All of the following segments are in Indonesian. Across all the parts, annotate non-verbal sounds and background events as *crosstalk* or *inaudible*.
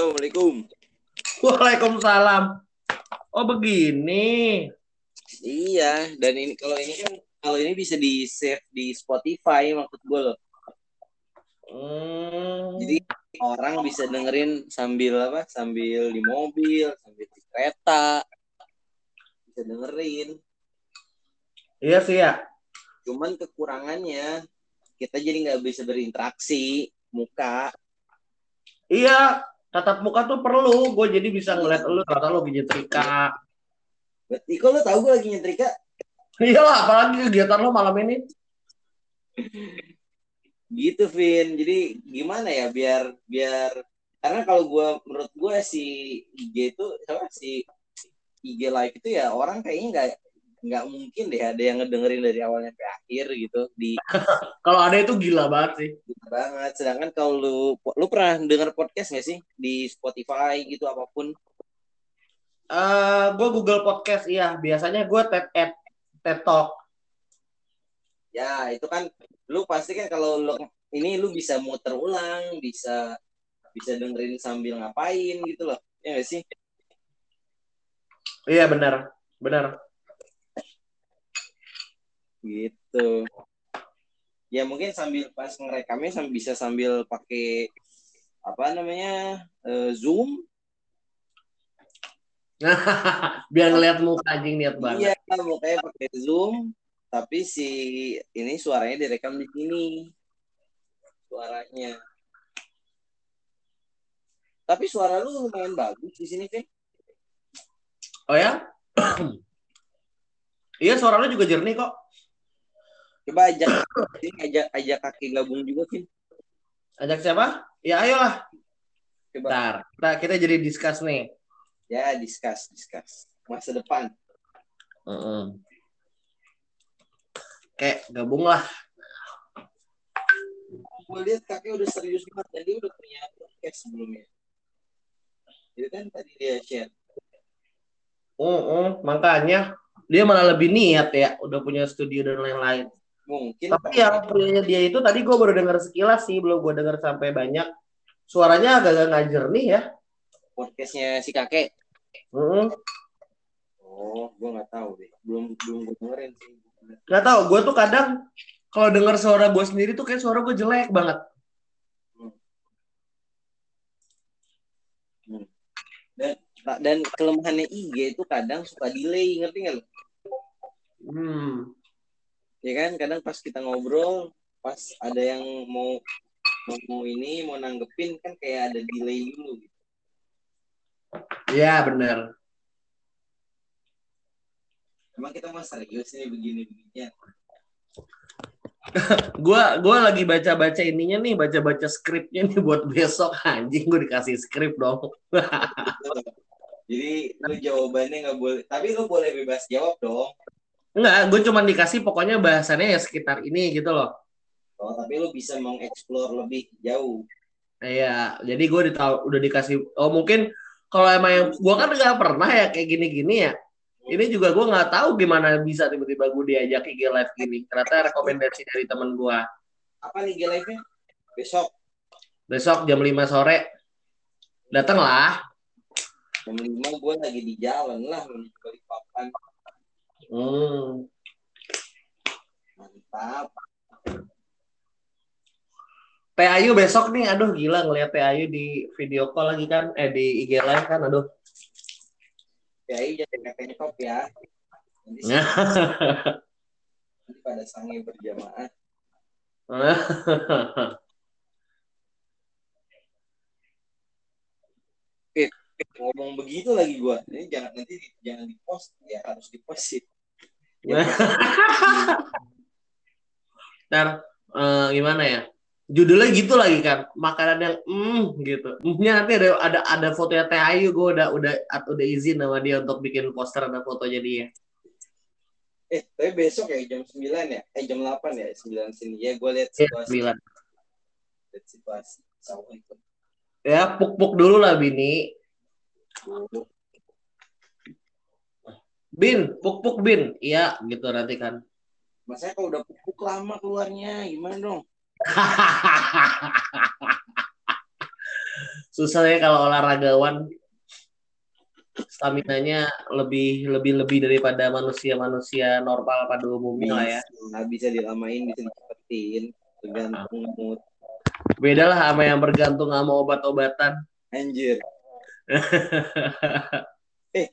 Assalamualaikum. Waalaikumsalam. Oh begini. Iya, dan ini kalau ini kan kalau ini bisa di save di Spotify maksud gue loh. Hmm. Jadi orang bisa dengerin sambil apa? Sambil di mobil, sambil di kereta. Bisa dengerin. Iya sih ya. Cuman kekurangannya kita jadi nggak bisa berinteraksi muka. Iya, tatap muka tuh perlu. Gue jadi bisa ngeliat lu ternyata lu lagi nyetrika. Kok lo tahu gue lagi nyetrika? Iya lah, apalagi kegiatan lo malam ini. Gitu, Vin. Jadi gimana ya biar biar karena kalau gue menurut gue si IG itu apa si IG live itu ya orang kayaknya nggak nggak mungkin deh ada yang ngedengerin dari awalnya sampai akhir gitu di *laughs* Kalau ada itu gila banget sih. gitu banget. Sedangkan kalau lu lu pernah denger podcast nggak sih di Spotify gitu apa pun? Eh, gue Google Podcast iya. Biasanya gue TED Ed, TED Talk. Ya itu kan lu pasti kan kalau lu ini lu bisa muter ulang, bisa bisa dengerin sambil ngapain gitu loh. Ya nggak sih? Iya benar, benar. Gitu ya mungkin sambil pas ngerekamnya sambil bisa sambil pakai apa namanya eh, zoom *laughs* Biar ngeliat muka anjing niat banget. iya makanya pakai zoom tapi si ini suaranya direkam di sini suaranya tapi suara lu lumayan bagus di sini Vin Oh ya? *clears throat* iya suara lu juga jernih kok. Coba ajak ajak ajak kaki gabung juga Vin Ajak siapa? Ya ayolah. coba Bentar, kita, kita jadi discuss nih. ya discuss discuss masa depan Heeh. Kayak gabung lah. gue lihat kakek udah serius banget dan dia udah punya podcast sebelumnya itu kan tadi dia share Uh, makanya dia malah lebih niat ya, udah punya studio dan lain-lain. Mungkin Tapi yang punyanya dia itu tadi gue baru dengar sekilas sih, belum gue dengar sampai banyak. Suaranya agak-agak nggak jernih ya. podcastnya si kakek Heeh. oh gue nggak tahu deh belum belum gue dengerin sih Gak tau, gue tuh kadang kalau denger suara gue sendiri tuh kayak suara gue jelek banget. dan dan kelemahannya IG itu kadang suka delay ngerti nggak lo Hmm. Ya kan kadang pas kita ngobrol pas ada yang mau mau ini mau nanggepin kan kayak ada delay dulu gitu. Ya bener. emang kita mau serius nih begini begini *laughs* Gue gua lagi baca-baca ininya nih, baca-baca skripnya nih buat besok. *laughs* Anjing gue dikasih skrip dong. *laughs* jadi lu jawabannya nggak boleh tapi lu boleh bebas jawab dong Enggak, gue cuma dikasih pokoknya bahasannya ya sekitar ini gitu loh. oh tapi lu bisa mengeksplor lebih jauh Iya, jadi gue ditahu udah dikasih. Oh mungkin kalau emang yang gue kan nggak pernah ya kayak gini-gini ya. Ini juga gue nggak tahu gimana bisa tiba-tiba gue diajak IG live gini. Ternyata rekomendasi dari temen gue. apa nih live nya besok Besok jam 5 sore datanglah. jam lima gue lagi di jalan lah menuju Balikpapan Hmm. mantap. Teh Ayu besok nih, aduh gila ngeliat Teh Ayu di video call lagi kan, eh di IG live kan, aduh. iya jangan katanya top ya. Nanti, *laughs* nanti pada sange berjamaah. *laughs* Ngomong begitu lagi gue ini jangan nanti jangan di post ya harus di post sih Ntar eh, gimana ya? Judulnya gitu lagi kan, makanan yang mm gitu. Mm-nya nanti ada ada ada fotonya Teh Ayu, gue udah udah udah izin sama dia untuk bikin poster ada fotonya dia. eh tapi besok ya jam 9 ya eh jam 8 ya 9 sini ya gue lihat Ya, situasi bilang. lihat situasi assalamualaikum Ya, puk-puk dulu lah Bini. Bin, puk-puk Bin. Iya, gitu nanti kan. Masanya kalau udah pupuk lama keluarnya gimana dong *laughs* susah ya kalau olahragawan stamina-nya lebih lebih lebih daripada manusia-manusia normal pada umumnya lah ya. Nggak bisa dilamain, bisa dicepetin, tergantung mood. Beda lah sama yang bergantung sama obat-obatan. Anjir. *laughs* eh,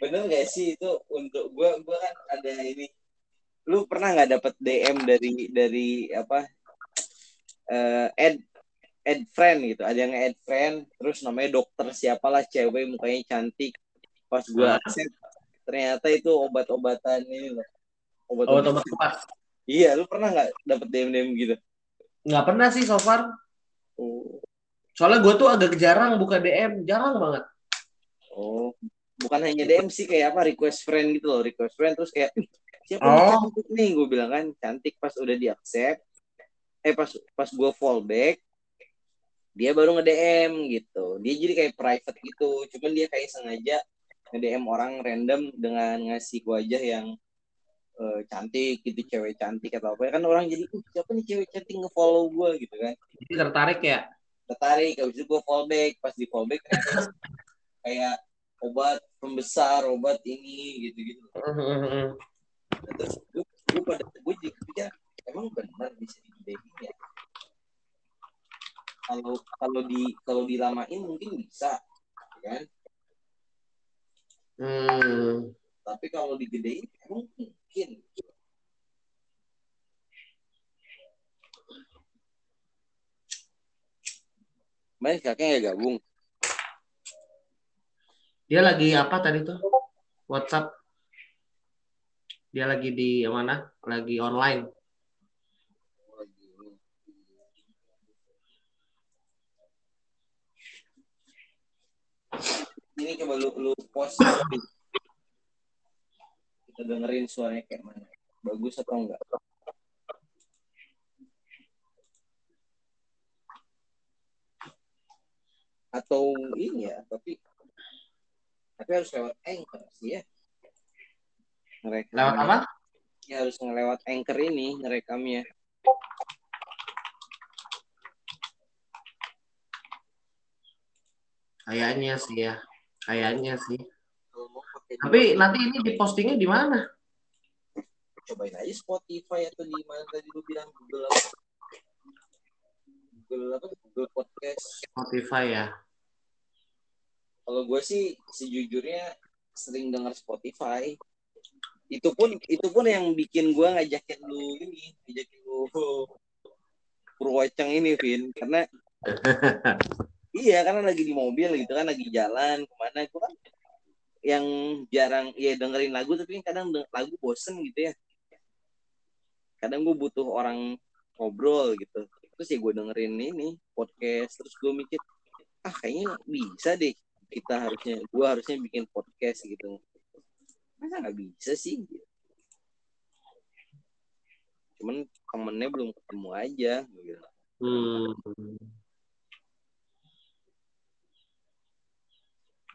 bener gak sih itu untuk gue gue kan ada ini. Lu pernah nggak dapet DM dari dari apa? Uh, Ed Ed friend gitu. Ada yang add friend terus namanya dokter siapalah cewek mukanya cantik. Pas gue Ah. accept ternyata itu obat-obatan ini loh. Obat-obat iya lu pernah nggak dapet DM DM gitu? Nggak pernah sih so far. oh, Soalnya gue tuh agak jarang buka DM, jarang banget. oh bukan hanya DM sih kayak apa request friend gitu loh request friend. Terus kayak "Ih, siapa nih Oh. cantik nih? Gue bilang kan cantik pas udah di accept eh pas pas gue fallback dia baru nge DM gitu. Dia jadi kayak private gitu. Cuman dia kayak sengaja nge DM orang random dengan ngasih wajah yang eh, cantik gitu cewek cantik atau apa. Kan orang jadi "Uh, siapa nih cewek cantik nge-follow gue gitu kan. Jadi tertarik ya. tertarik. Habis itu gue fallback. Pas di fallback kayak obat pembesar obat ini gitu gitu terus gue gue pada gue pikir emang benar bisa digedein ya kalau kalau di kalau dilamain mungkin bisa ya kan Hmm. tapi kalau digedein emang mungkin Main kakaknya ya gabung. Dia lagi apa tadi tuh? WhatsApp. Dia lagi di mana? Lagi online. Ini coba lu lu post kita dengerin suaranya kayak mana. Bagus atau enggak? Atau ini ya, tapi tapi harus lewat anchor sih ya. Ngerekam. Lewat apa? Ya harus ngelewat anchor ini ngerekamnya. Kayaknya sih ya. Kayaknya sih. Tapi nanti ini dipostingnya di mana? cobain aja Spotify atau di mana tadi lu bilang Google apa? Google apa? Google Podcast. Spotify ya. Kalau gue sih sejujurnya sering denger Spotify. Itu pun itu pun yang bikin gue ngajakin lu ini, ngajakin lu Purwaceng ini, Vin, karena *laughs* iya karena lagi di mobil gitu kan lagi jalan ke mana gue kan yang jarang ya dengerin lagu tapi kadang lagu bosen gitu ya. Kadang gue butuh orang ngobrol gitu. Terus ya gue dengerin ini podcast terus gue mikir ah kayaknya bisa deh kita harusnya gue harusnya bikin podcast gitu masa nggak bisa sih cuman temennya belum ketemu aja gitu. Hmm.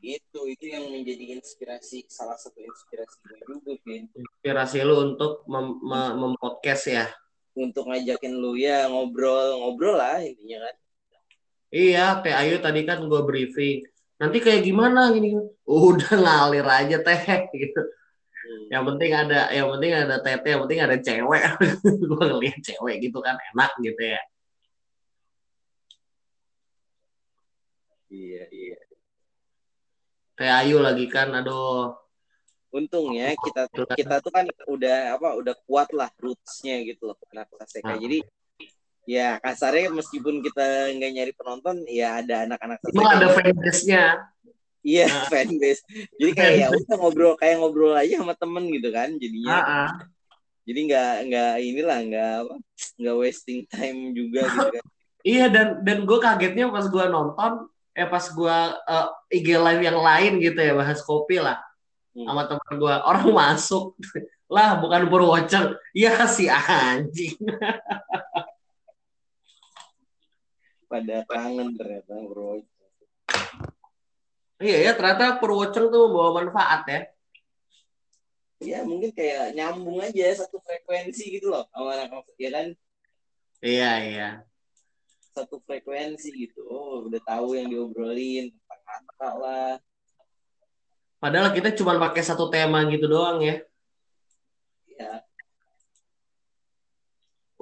itu itu yang menjadi inspirasi salah satu inspirasi gue juga Vin Inspirasi lu untuk mem mem- mempodcast ya. untuk ngajakin lu ya ngobrol ngobrol lah intinya kan Iya, Teh Ayu tadi kan gue briefing. Nanti kayak gimana gini? Udah ngalir aja teh gitu. Hmm. Yang penting ada, yang penting ada tete, yang penting ada cewek. *laughs* gue ngeliat cewek gitu kan enak gitu ya. iya iya Teh Ayu lagi kan, aduh. untungnya kita kita tuh kan udah apa udah kuat lah rootsnya gitu loh anak kelas TK Ah. jadi ya kasarnya meskipun kita nggak nyari penonton ya ada anak-anak Emang ada fanbase-nya. iya Ah. fanbase. Jadi kayak ya udah ngobrol kayak ngobrol aja sama temen gitu kan jadinya. Ah, ah. jadi nggak nggak inilah nggak apa nggak wasting time juga gitu kan. *laughs* Iya dan dan gue kagetnya pas gue nonton, eh pas gue eh, IG live yang lain gitu ya bahas kopi lah. Hmm. sama teman gue orang masuk. *laughs* Lah bukan Purwoceng ya si anjing *laughs* pada kangen ternyata bro. Iya ya ternyata Purwoceng tuh membawa manfaat ya. Ya mungkin kayak nyambung aja satu frekuensi gitu loh sama anak ya kan? Iya iya. Satu frekuensi gitu oh udah tahu yang diobrolin kata lah. Padahal kita cuma pakai satu tema gitu doang ya. Ya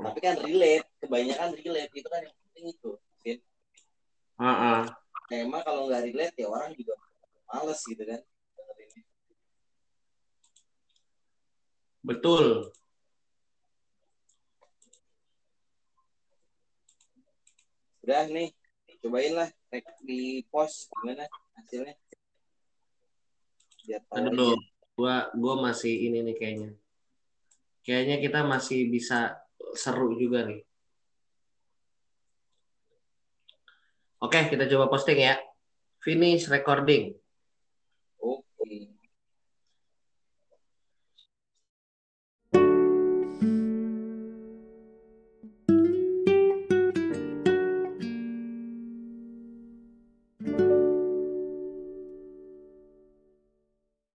tapi kan relate kebanyakan relate itu kan yang penting itu Fit. uh -uh. tema kalau nggak relate ya orang juga males gitu kan. Betul. Udah nih cobain lah di post gimana hasilnya? Biar tahu Aduh, gua gua masih ini nih kayaknya. Kayaknya kita masih bisa seru juga nih oke kita coba posting ya. Finish recording